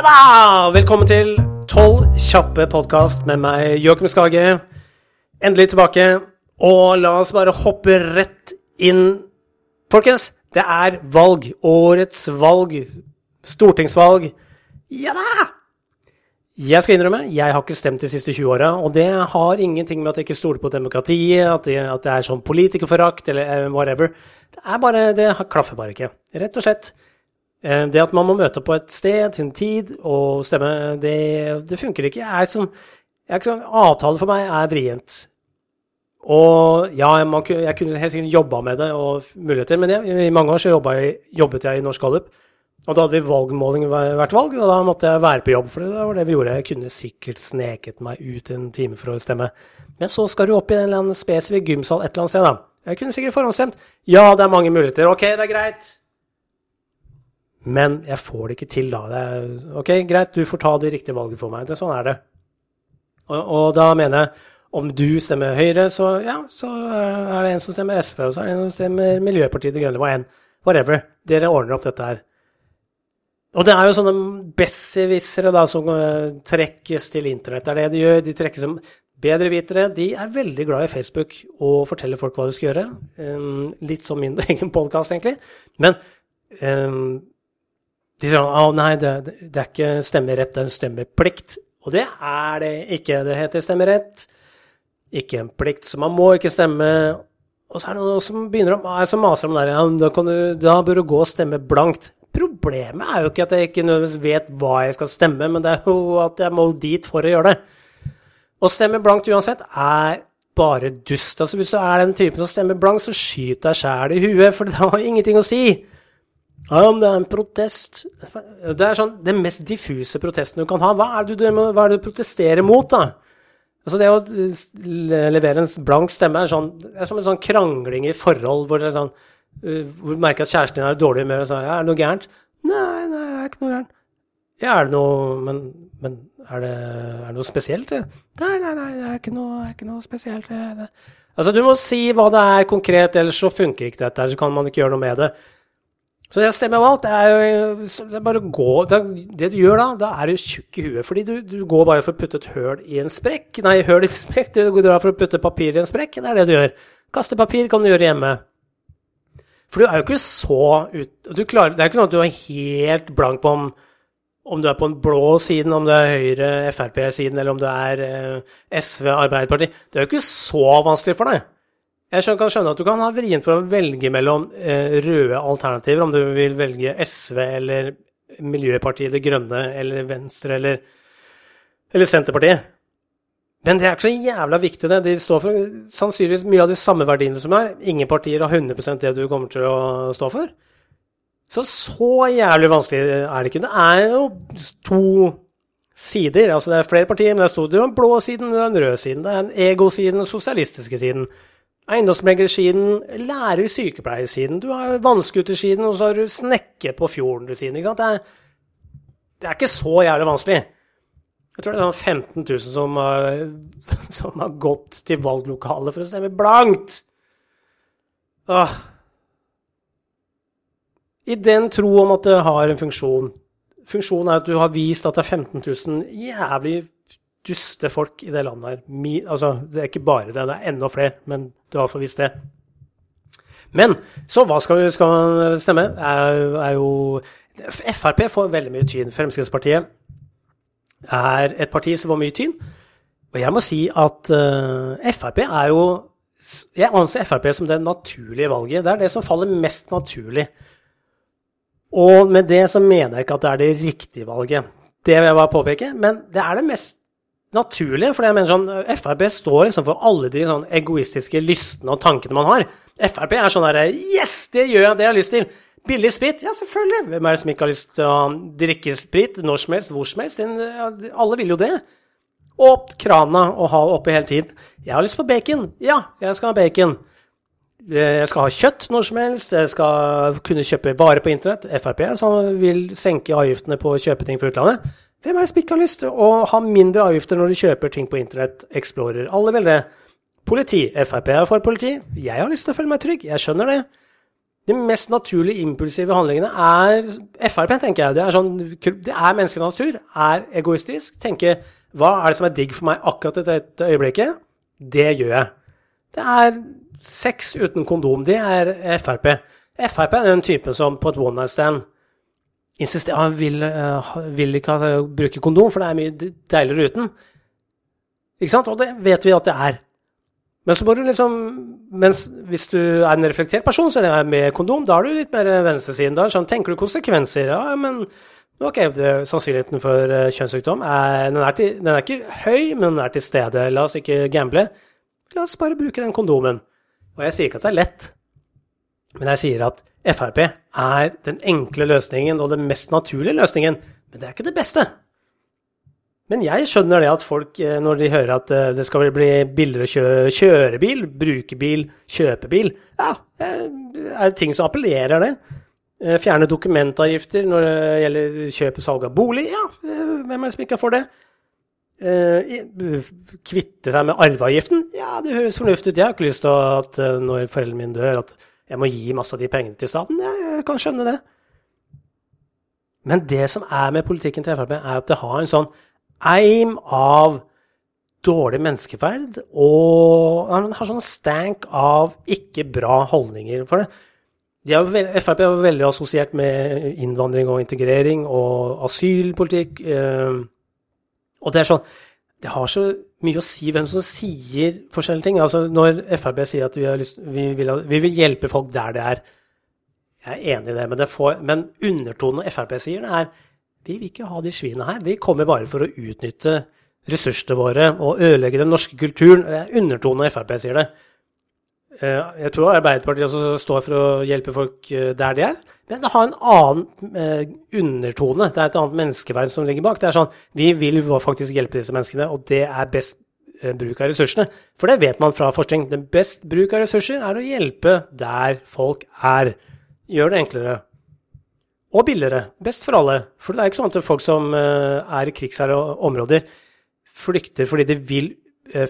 Ja da! Velkommen til Tolv kjappe podkast med meg, Joakim Skage. Endelig tilbake. Og la oss bare hoppe rett inn. Folkens, det er valg. Årets valg. Stortingsvalg. Ja da! Jeg skal innrømme, jeg har ikke stemt de siste 20 åra, og det har ingenting med at jeg ikke stoler på demokratiet, at det, at det er sånn politikerforakt eller eh, whatever. Det er bare Det klaffer bare ikke. Rett og slett. Eh, det at man må møte på et sted til en tid og stemme, det, det funker ikke. Jeg er som, jeg sånn, avtale for meg er vrient. Og ja, man, jeg kunne helt sikkert jobba med det og muligheter, men jeg, i mange år så jeg, jobbet jeg i Norsk Gallup. Og da hadde vi valgmåling hvert valg, og da måtte jeg være på jobb, for det var det vi gjorde. Jeg kunne sikkert sneket meg ut en time for å stemme. Men så skal du opp i en eller annen spesifikk gymsal et eller annet sted, da. Jeg kunne sikkert forhåndsstemt. Ja, det er mange muligheter. Ok, det er greit. Men jeg får det ikke til, da. Er, ok, greit, du får ta de riktige valgene for meg. Det, sånn er det. Og, og, da mener jeg om du stemmer Høyre, så ja, så er det en som stemmer SV, og så er det en som stemmer Miljøpartiet De Grønne. Hva enn. Whatever. Dere ordner opp dette her. Og det er jo sånne besserwissere som uh, trekkes til internett. Det er det de gjør. De trekkes som bedrevitere. De er veldig glad i Facebook og forteller folk hva de skal gjøre. Um, litt som min egen podkast, egentlig. Men um, de sier at oh, nei, det, det, er ikke stemmerett, det er en stemmeplikt. Og det er det ikke. Det heter stemmerett, ikke en plikt. Så man må ikke stemme. Og så er det noen som begynner å, som maser om det der, ja, da, du, da bør du gå og stemme blankt. Problemet er jo ikke at jeg ikke nødvendigvis vet hva jeg skal stemme, men det er jo at jeg må dit for å gjøre det. Å stemme blankt uansett er bare dust. Altså Hvis du er den typen som stemmer blankt, så skyt deg sjæl i huet, for det har ingenting å si. Ja, men det er en protest Det er sånn den mest diffuse protesten du kan ha. Hva er det du, hva er det du protesterer mot, da? Altså Det å levere en blank stemme er, sånn, er som en sånn krangling i forhold hvor det er sånn Uh, hvor du merker at kjæresten din er i dårlig humør og sier ja, 'Er det noe gærent?' 'Nei, nei, det er ikke noe gærent'. Ja, er det noe Men, men er, det, er, det, noe spesielt? Nei, nei, nei, det er ikke noe, er ikke noe spesielt. Det. Altså, du må si hva det er konkret, ellers så funker ikke dette, så kan man ikke gjøre noe med det. Så jeg stemmer valgt. Det er jo det er bare å gå det, det, du gjør da, da er du tjukk i huet. Fordi du, du, går bare for å putte et høl i en sprekk. Nei, høl i en sprekk. Du drar for å putte papir i en sprekk. Det er det du gjør. Kaste papir kan du gjøre hjemme. For du er jo ikke så ut... Klarer, det er ikke sånn at du er helt blank på om, om du er på den blå siden, om du er Høyre, Frp-siden, eller om du er eh, SV, Arbeiderpartiet. Det er jo ikke så vanskelig for deg. Jeg kan skjønne at du kan ha vrient for å velge mellom eh, røde alternativer, om du vil velge SV eller Miljøpartiet De Grønne eller Venstre eller, eller Senterpartiet. Men det er ikke så jævla viktig, det. De står for sannsynligvis mye av de samme verdiene som er. Ingen partier har 100% det du kommer til å stå for. Så så jævlig vanskelig er det ikke. Det er jo to sider. Altså det er flere partier, men det er to. Det den blå siden, det er den røde siden. Det er den egosiden og sosialistiske siden. Eiendomsmeglersiden, lærer-sykepleiersiden. Du har vannskutersiden, og så har du snekke på fjorden-siden. ikke sant? Det er, det er ikke så jævlig vanskelig. Jeg tror det er sånn 15 000 som har, som har gått til valglokalet for å stemme blankt. Åh. I den tro om at det har en funksjon. Funksjonen er at du har vist at det er 15 000 jævlig duste folk i det landet her. Mi, altså, det er ikke bare det, det er enda flere, men du har forvisst det. Men så hva skal, vi, skal man stemme? Er, er jo Frp får veldig mye tyn. Fremskrittspartiet er et parti som får mye tyn. Og jeg må si at uh, Frp er jo Jeg anser Frp som det naturlige valget. Det er det som faller mest naturlig. Og med det så mener jeg ikke at det er det riktige valget. Det vil jeg bare påpeke. Men det er det mest naturlige. For jeg mener sånn, Frp står liksom for alle de sånn egoistiske lystene og tankene man har. Frp er sånn derre Yes, det gjør jeg! Det jeg har lyst til. Billig sprit? Ja, selvfølgelig. Hvem er det som ikke har lyst til å drikke sprit når som helst, hvor som helst? Alle vil jo det. Åpne krana og ha oppe hele tiden. Jeg har lyst på bacon. Ja, jeg skal ha bacon. Jeg skal ha kjøtt når som helst. Jeg skal kunne kjøpe varer på internett. Frp som vil senke avgiftene på å kjøpe ting fra utlandet. Hvem er det som ikke har lyst til å ha mindre avgifter når de kjøper ting på internett? Explorer. Alle vil det. Politi. Frp er for politi. Jeg har lyst til å føle meg trygg. Jeg skjønner det. De mest naturlige, impulsive handlingene er Frp, tenker jeg. Det er, sånn, det er menneskenes natur. Er egoistisk. Tenke hva er det som er digg for meg akkurat i dette øyeblikket? Det gjør jeg. Det er sex uten kondom. Det er Frp. Frp er den typen som på et one night stand insisterer Han vil, uh, vil ikke bruke kondom, for det er mye deiligere uten. Ikke sant? Og det vet vi at det er. Men så må du liksom mens hvis du er en reflektert person, så er det med kondom, da er du litt mer venstresiden. Da sånn, tenker du konsekvenser. Ja, men ok, det, sannsynligheten for uh, kjønnssykdom er den, er til, den er ikke høy, men den er til stede. La oss ikke gamble. La oss bare bruke den kondomen. Og jeg sier ikke at det er lett, men jeg sier at Frp er den enkle løsningen og den mest naturlige løsningen. Men det er ikke det beste. Men jeg skjønner det at folk, eh, når de hører at eh, det skal bli billigere å kjøre, kjøre bil, bruke bil, kjøpe bil Ja, eh, det er ting som appellerer, det. Fjerne dokumentavgifter når det gjelder kjøp og salg av bolig. Ja, hvem er det som ikke er for det? Kvitte seg med arveavgiften? Ja, det høres fornuftig ut. Jeg har ikke lyst til at når foreldrene mine dør, at jeg må gi masse av de pengene til staten. Jeg kan skjønne det. Men det som er med politikken til Frp, er at det har en sånn eim av dårlig menneskeverd, og han har sånn stank av ikke bra holdninger for det. De er veld, Frp er veldig assosiert med innvandring og integrering og asylpolitikk. Eh, og det er sånn Det har så mye å si hvem som sier forskjellige ting. Altså Når Frp sier at vi, lyst, vi, vil, vi, vil, hjelpe folk der det er Jeg er enig i det, men, det får, men undertonen Frp sier, det er vi vil ikke ha de svinene her. De kommer bare for å utnytte ressursene våre og ødelegge den norske kulturen. Det er undertone Frp sier det. Eh, jeg tror Arbeiderpartiet også står for å hjelpe folk eh, der de er. Men det har en annen eh, undertone. Det er et annet menneskeverd som ligger bak. Det er sånn Vi vil faktisk hjelpe disse menneskene, og det er best bruk av ressursene. For det vet man fra forskning. Den best bruk av ressurser er å hjelpe der folk er. Gjør det enklere og billigere. Best for alle. For det er ikke sånn at folk som er i krigsherre områder, flykter fordi de vil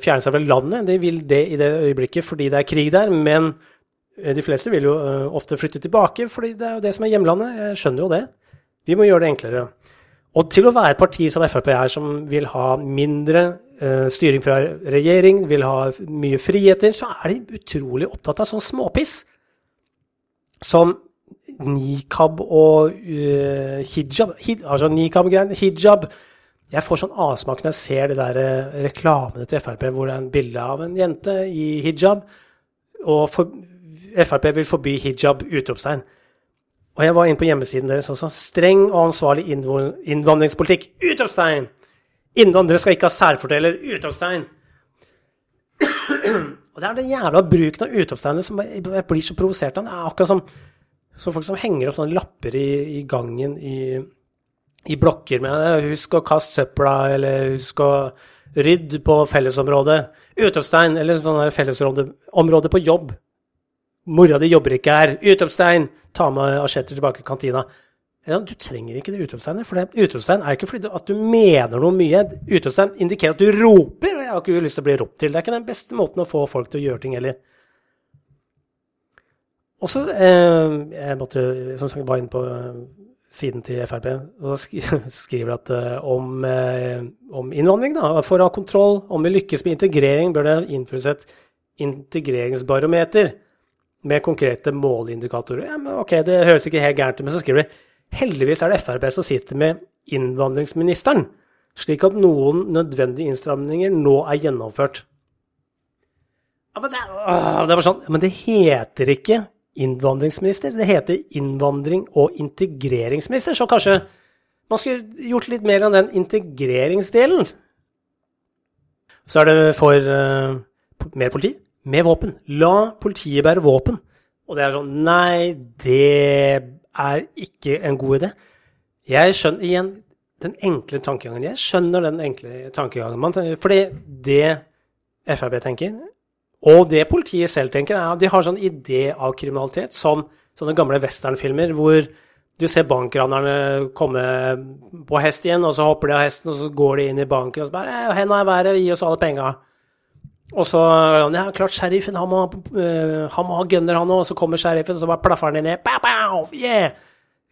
fjerne seg fra landet. De vil det i det øyeblikket fordi det er krig der, men eh, de fleste vil jo ofte flytte tilbake fordi det er jo det som er hjemlandet. Jeg skjønner jo det. Vi må gjøre det enklere. Og til å være et parti som Frp er, som vil ha mindre styring fra regjering, vil ha mye friheter, så er de utrolig opptatt av sånn småpiss. Som nikab og uh, hijab. Hid, altså nikab-greiene. Hijab. Jeg får sånn avsmak når jeg ser de der uh, reklamene til Frp hvor det er en bilde av en jente i hijab, og for, Frp vil forby hijab! Utropstegn. Og jeg var inne på hjemmesiden deres også. Streng og ansvarlig innvandringspolitikk! Utropstegn! Innvandrere skal ikke ha særfordeler! Utropstegn! og det er den jævla bruken av utropstegnene som jeg blir så provosert av. Det er akkurat som som folk som henger opp sånne lapper i, i gangen i, i, blokker med 'husk å kaste søpla', eller 'husk å rydde på fellesområdet'. Utropstegn, eller sånn fellesområde på jobb. Mora di jobber ikke her. Utropstegn! Ta med asjetter tilbake i kantina. Ja, du trenger ikke det utropstegnet, for det utropstegn er ikke fordi at du mener noe mye. Utropstegn indikerer at du roper, og jeg har ikke lyst til å bli ropt til. Det er ikke den beste måten å få folk til å gjøre ting heller. Og så eh, Jeg måtte som sagt var inne på eh, siden til Frp, og skriver at uh, om, uh, om, innvandring, da. For å ha kontroll om vi lykkes med integrering, bør det innføres et integreringsbarometer med konkrete måleindikatorer. Ja, men ok, det høres ikke helt gærent ut, men så skriver de heldigvis er det Frp som sitter med innvandringsministeren, slik at noen nødvendige innstramninger nå er gjennomført. Ja, men det, å, det var sånn, men det heter ikke innvandringsminister. Det heter innvandring- og integreringsminister, så kanskje man skulle gjort litt mer av den integreringsdelen. Så er det for uh, mer politi med våpen. La politiet bære våpen. Og det er sånn Nei, det er ikke en god idé. Jeg skjønner igjen den enkle tankegangen. Jeg skjønner den enkle tankegangen. Fordi det Frp tenker, og det politiet selv tenker, er at de har sånn idé av kriminalitet som sånne gamle westernfilmer hvor du ser bankranerne komme på hest igjen, og så hopper de av hesten, og så går de inn i banken og så bare 'Henda i været, gi oss alle penga'. Og så Ja, klart sheriffen, han må, uh, han må ha gunner, han òg. Og så kommer sheriffen, og så bare plaffer han ned. Bow, bow, yeah!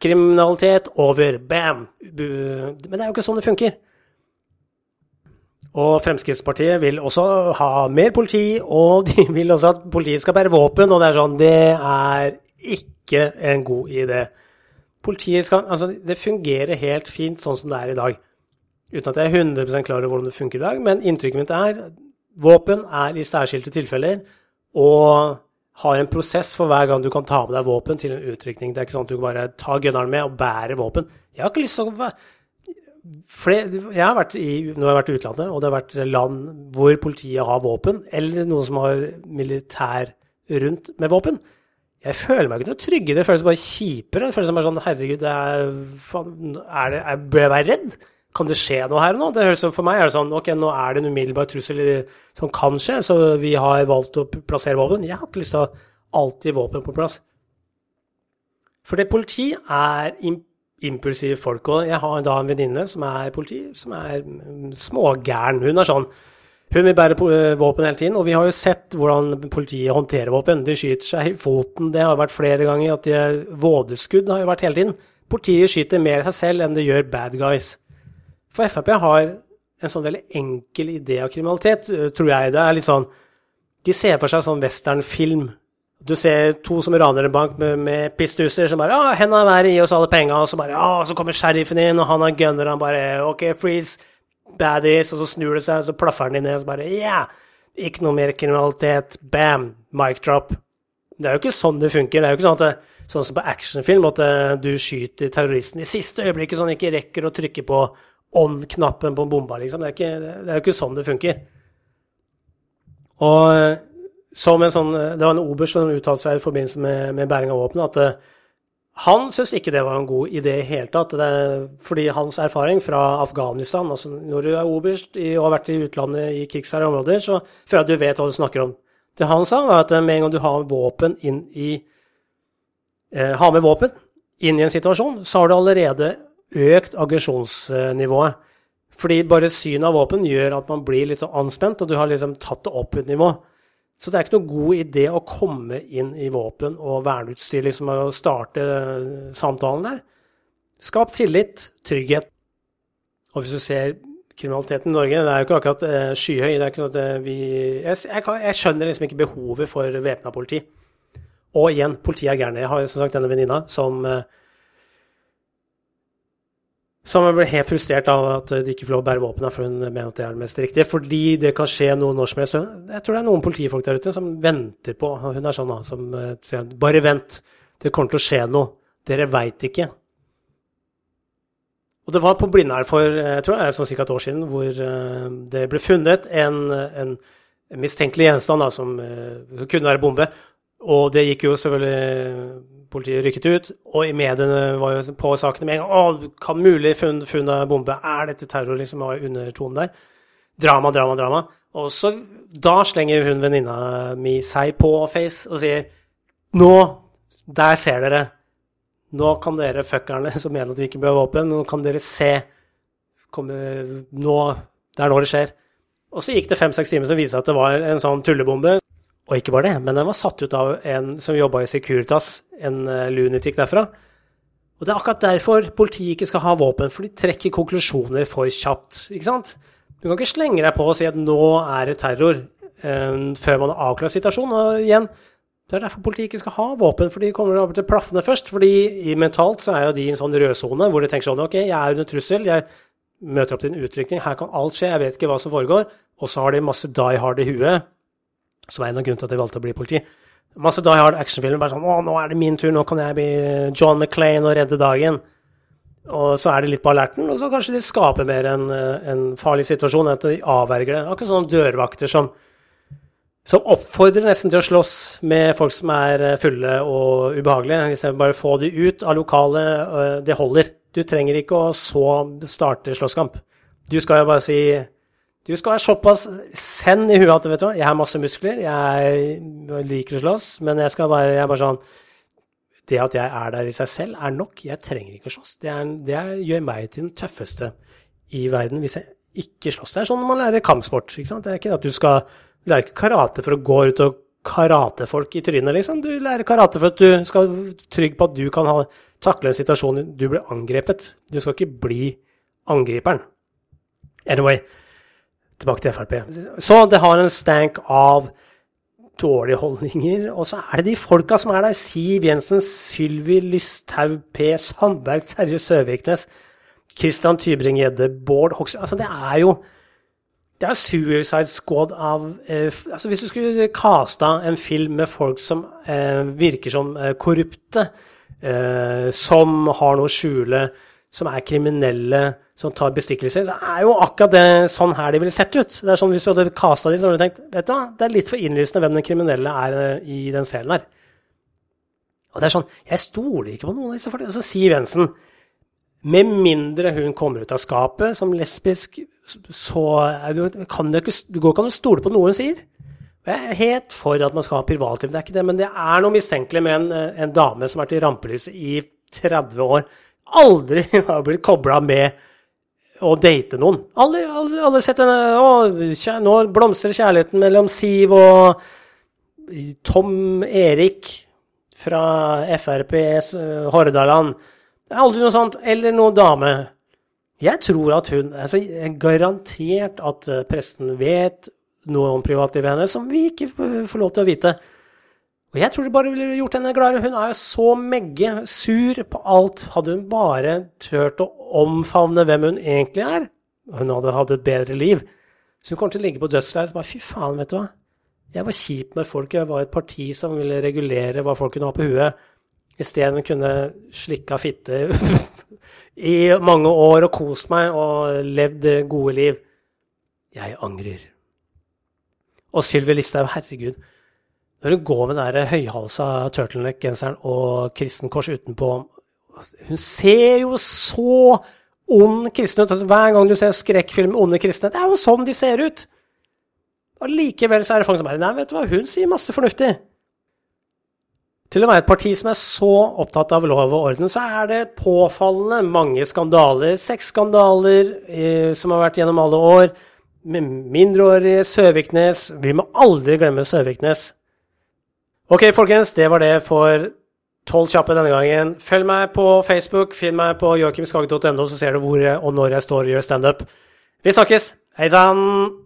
Kriminalitet over. Bam! Men det er jo ikke sånn det funker. Og Fremskrittspartiet vil også ha mer politi, og de vil også at politiet skal bære våpen. Og det er sånn Det er ikke en god idé. Politiet skal Altså, det fungerer helt fint sånn som det er i dag. Uten at jeg er 100% klar over hvordan det funker i dag, men inntrykket mitt er våpen er i særskilte tilfeller og har en prosess for hver gang du kan ta med deg våpen til en utrykning. Det er ikke sånn at du bare tar gunneren med og bærer våpen. Jeg har ikke lyst til å jeg har vært i, Nå har jeg vært i utlandet, og det har vært land hvor politiet har våpen, eller noen som har militær rundt med våpen. Jeg føler meg ikke noe trygge. Det føles bare kjipere. Det føles bare sånn Herregud, er, faen, er det, jeg bør jeg være redd? Kan det skje noe her nå? Det høres, for meg er det sånn Ok, nå er det en umiddelbar trussel som kan skje, så vi har valgt å plassere våpen. Jeg har ikke lyst til å ha alltid våpen på plass. For det politi er impulsive folk. Og jeg har da en venninne som er politi, som er smågæren. Hun er sånn hun vil bære eh, våpen hele tiden, og vi har jo sett hvordan politiet håndterer våpen. De skyter seg i foten, det har vært flere ganger. at de, Vådeskudd har jo vært hele tiden. Politiet skyter mer seg selv enn det gjør bad guys. For Frp har en sånn veldig enkel idé av kriminalitet, tror jeg. Det er litt sånn De ser for seg sånn westernfilm. Du ser to som raner en bank med, med pistuser som bare 'Å, henda i været, gi oss alle penga.' Og så bare 'Å, så kommer sheriffen inn, og han har gunner, han bare 'OK, freeze' baddies, og så snur det seg, og så plaffer han inn ned, og så bare Yeah! Ikke noe mer kriminalitet. Bam! Mic drop. Det er jo ikke sånn det funker. Det er jo ikke sånn at det, sånn som på actionfilm, at eh, du skyter terroristen i siste øyeblikket, sånn ikke rekker å trykke på on-knappen på bomba, liksom. Det er, ikke, det er, jo ikke sånn det funker. Og eh, som en sånn Det var en oberst som uttalte seg i forbindelse med, med bæring av våpen, at eh, han syntes ikke det var en god idé i hele tatt, fordi hans erfaring fra Afghanistan altså Når du er oberst og har vært i utlandet i krigsherre områder, så føler jeg at du vet hva du snakker om. Det han sa, var at med en gang du har våpen inn i eh, Har med våpen inn i en situasjon, så har du allerede økt aggresjonsnivået. Fordi bare synet av våpen gjør at man blir litt anspent, og du har liksom tatt det opp et nivå. Så det er ikke noe god idé å komme inn i våpen og verneutstyr, liksom, og starte eh, samtalen der. Skap tillit, trygghet. Og hvis du ser kriminaliteten i Norge, det er jo ikke akkurat uh, skyhøy. Det er ikke sånn vi jeg, jeg, jeg, skjønner liksom ikke behovet for væpna politi. Og igjen, politiet er gærne. Jeg har som sagt denne venninna som uh, som ble helt frustrert av at de ikke får lov å bære våpen, for hun mener at det er det mest riktige. Fordi det kan skje noe når som helst. Jeg tror det er noen politifolk der ute som venter på Hun er sånn da, som eh, sier bare vent, det kommer til å skje noe. Dere veit ikke. Og det var på Blindern for eh, jeg tror det er sånn ca. et år siden, hvor eh, det ble funnet en, en mistenkelig gjenstand da, som, som kunne være bombe. Og det gikk jo selvfølgelig Politiet rykket ut, og i mediene var jo på sakene med en gang. Å, kan mulig funn, funn bombe? Er dette terror? liksom var undertonen der. Drama, drama, drama. Og så da slenger hun venninna mi seg på Face og sier Nå, der ser dere. Nå kan dere fuckerne som mener at vi ikke bør ha våpen, nå kan dere se. Komme, nå, Det er nå det skjer. Og så gikk det fem-seks timer som viste at det var en sånn tullebombe og ikke bare det, men den var satt ut av en som jobba i Securitas, en uh, lunatic derfra. Og det er akkurat derfor politiet ikke skal ha våpen, for de trekker konklusjoner for kjapt. ikke sant? Du kan ikke slenge deg på og si at nå er det terror, uh, før man har avklart situasjonen. Og igjen, det er derfor politiet ikke skal ha våpen, for de kommer over til plaffene først. fordi mentalt så er jo de i en sånn rødsone hvor de tenker sånn Ok, jeg er under trussel, jeg møter opp til en utrykning, her kan alt skje, jeg vet ikke hva som foregår. Og så har de masse die hard i huet som er en av grunnene til at jeg valgte å bli politi. Masse Die Hard actionfilmer. Bare sånn 'Å, nå er det min tur. Nå kan jeg bli John McClain og redde dagen.' Og så er det litt på alerten, og så kanskje de skaper mer en, en farlig situasjon enn at de avverger det. Akkurat sånne dørvakter som, som oppfordrer nesten til å slåss med folk som er fulle og ubehagelige. Istedenfor bare få de ut av lokalet. Det holder. Du trenger ikke å så starte slåsskamp. Du skal jo bare si du skal være såpass send i huet at vet du jeg har masse muskler, jeg liker å slåss, men jeg skal bare, jeg er bare sånn Det at jeg er der i seg selv, er nok. Jeg trenger ikke å slåss. Det, er, det gjør meg til den tøffeste i verden hvis jeg ikke slåss. Det er sånn når man lærer kampsport. ikke sant? Det er ikke at du skal ikke karate for å gå ut og karate folk i trynet, liksom. Du lærer karate for at du skal være trygg på at du kan ha, takle en situasjon du blir angrepet. Du skal ikke bli angriperen. Anyway, tilbake til Frp. Så det har en stank av dårlige holdninger. Og så er det de folka som er der. Siv Jensen, Sylvi Lysthaug, P. Sandberg, Terje Søviknes, Christian Tybring-Gjedde, Bård Hoksrud Altså, det er jo det er Suicide Squad av eh, altså Hvis du skulle kasta en film med folk som eh, virker som eh, korrupte, eh, som har noe å skjule, som er kriminelle, som tar bestikkelser, så er jo akkurat det sånn her de ville sett ut. Det er sånn Hvis du hadde kasta dem, så hadde du tenkt vet du hva, det er litt for innlysende hvem den kriminelle er eh, i den serien her. Og det er sånn, Jeg stoler ikke på noen av disse folkene. Så Siv Jensen med mindre hun kommer ut av skapet som lesbisk, så du, kan du, ikke, du går ikke an å stole på noe hun sier. Jeg er helt for at man skal ha privatliv, det er ikke det, men det er noe mistenkelig med en, en dame som har vært i rampelyset i 30 år, aldri har blitt kobla med å date noen. Alle har sett henne Å, nå blomstrer kjærligheten mellom Siv og Tom Erik fra FrPs Hordaland. Det er aldri noe sånt. Eller noen dame. Jeg tror at hun altså, Garantert at presten vet noe om privatlivet hennes som vi ikke får lov til å vite. Og jeg tror det bare ville gjort henne gladere. Hun er jo så megge sur på alt. Hadde hun bare turt å omfavne hvem hun egentlig er, hun hadde hatt et bedre liv. Så hun kommer til å ligge på dødsleiet og bare fy faen, vet du hva. Jeg var kjip med folk. Jeg var et parti som ville regulere hva folk kunne ha på huet. Isteden kunne slikka fitte i mange år og kost meg og levd gode liv. Jeg angrer. Og Sylvi Listhaug, herregud. Når hun går med den der høyhalsa turtleneck-genseren og kristenkors utenpå Hun ser jo så ond kristen ut. Altså, hver gang du ser skrekkfilm med onde kristne, det er jo sånn de ser ut. Og likevel så er det folk som bare Nei, vet du hva, hun sier masse fornuftig. Til å være et parti som er så opptatt av lov og orden, så er det påfallende mange skandaler. Sexskandaler eh, som har vært gjennom alle år. Med mindreårige. Søviknes. Vi må aldri glemme Søviknes. Ok, folkens, det var det for tolv kjappe denne gangen. Følg meg på Facebook. Finn meg på joakimskage.no, så ser du hvor og når jeg står og gjør standup. Vi snakkes. Hei sann!